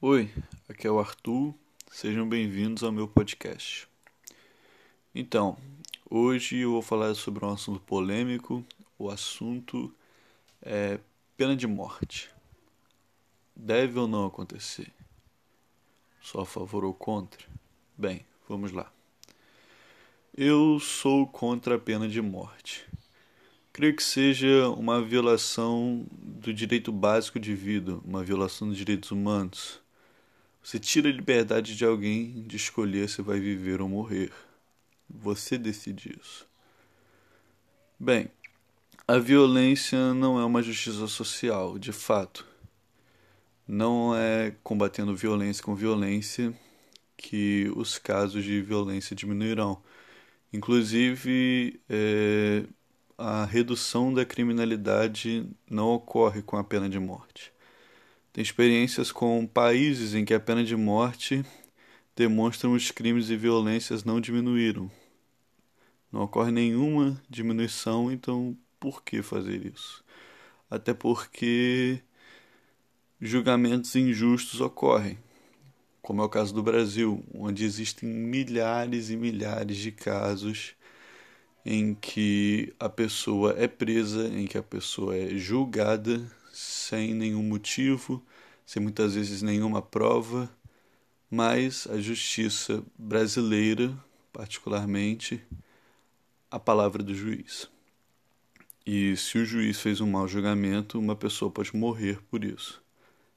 Oi, aqui é o Arthur, sejam bem-vindos ao meu podcast. Então, hoje eu vou falar sobre um assunto polêmico, o assunto é pena de morte. Deve ou não acontecer? Só a favor ou contra? Bem, vamos lá. Eu sou contra a pena de morte. Creio que seja uma violação do direito básico de vida, uma violação dos direitos humanos. Você tira a liberdade de alguém de escolher se vai viver ou morrer. Você decide isso. Bem, a violência não é uma justiça social, de fato. Não é combatendo violência com violência que os casos de violência diminuirão. Inclusive, é, a redução da criminalidade não ocorre com a pena de morte. Tem experiências com países em que a pena de morte demonstram os crimes e violências não diminuíram. Não ocorre nenhuma diminuição, então por que fazer isso? Até porque julgamentos injustos ocorrem, como é o caso do Brasil, onde existem milhares e milhares de casos em que a pessoa é presa, em que a pessoa é julgada sem nenhum motivo, sem muitas vezes nenhuma prova, mas a justiça brasileira, particularmente, a palavra do juiz. E se o juiz fez um mau julgamento, uma pessoa pode morrer por isso,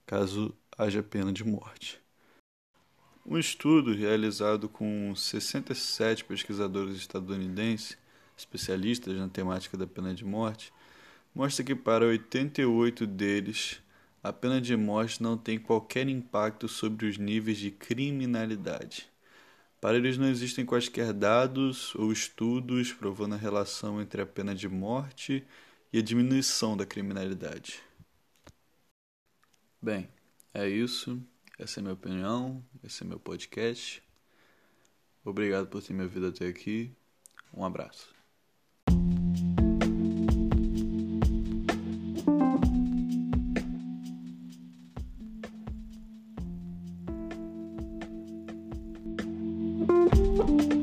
caso haja pena de morte. Um estudo realizado com 67 pesquisadores estadunidenses, especialistas na temática da pena de morte, mostra que para 88 deles a pena de morte não tem qualquer impacto sobre os níveis de criminalidade. Para eles não existem quaisquer dados ou estudos provando a relação entre a pena de morte e a diminuição da criminalidade. Bem, é isso. Essa é minha opinião, esse é meu podcast. Obrigado por ter me ouvido até aqui. Um abraço. You.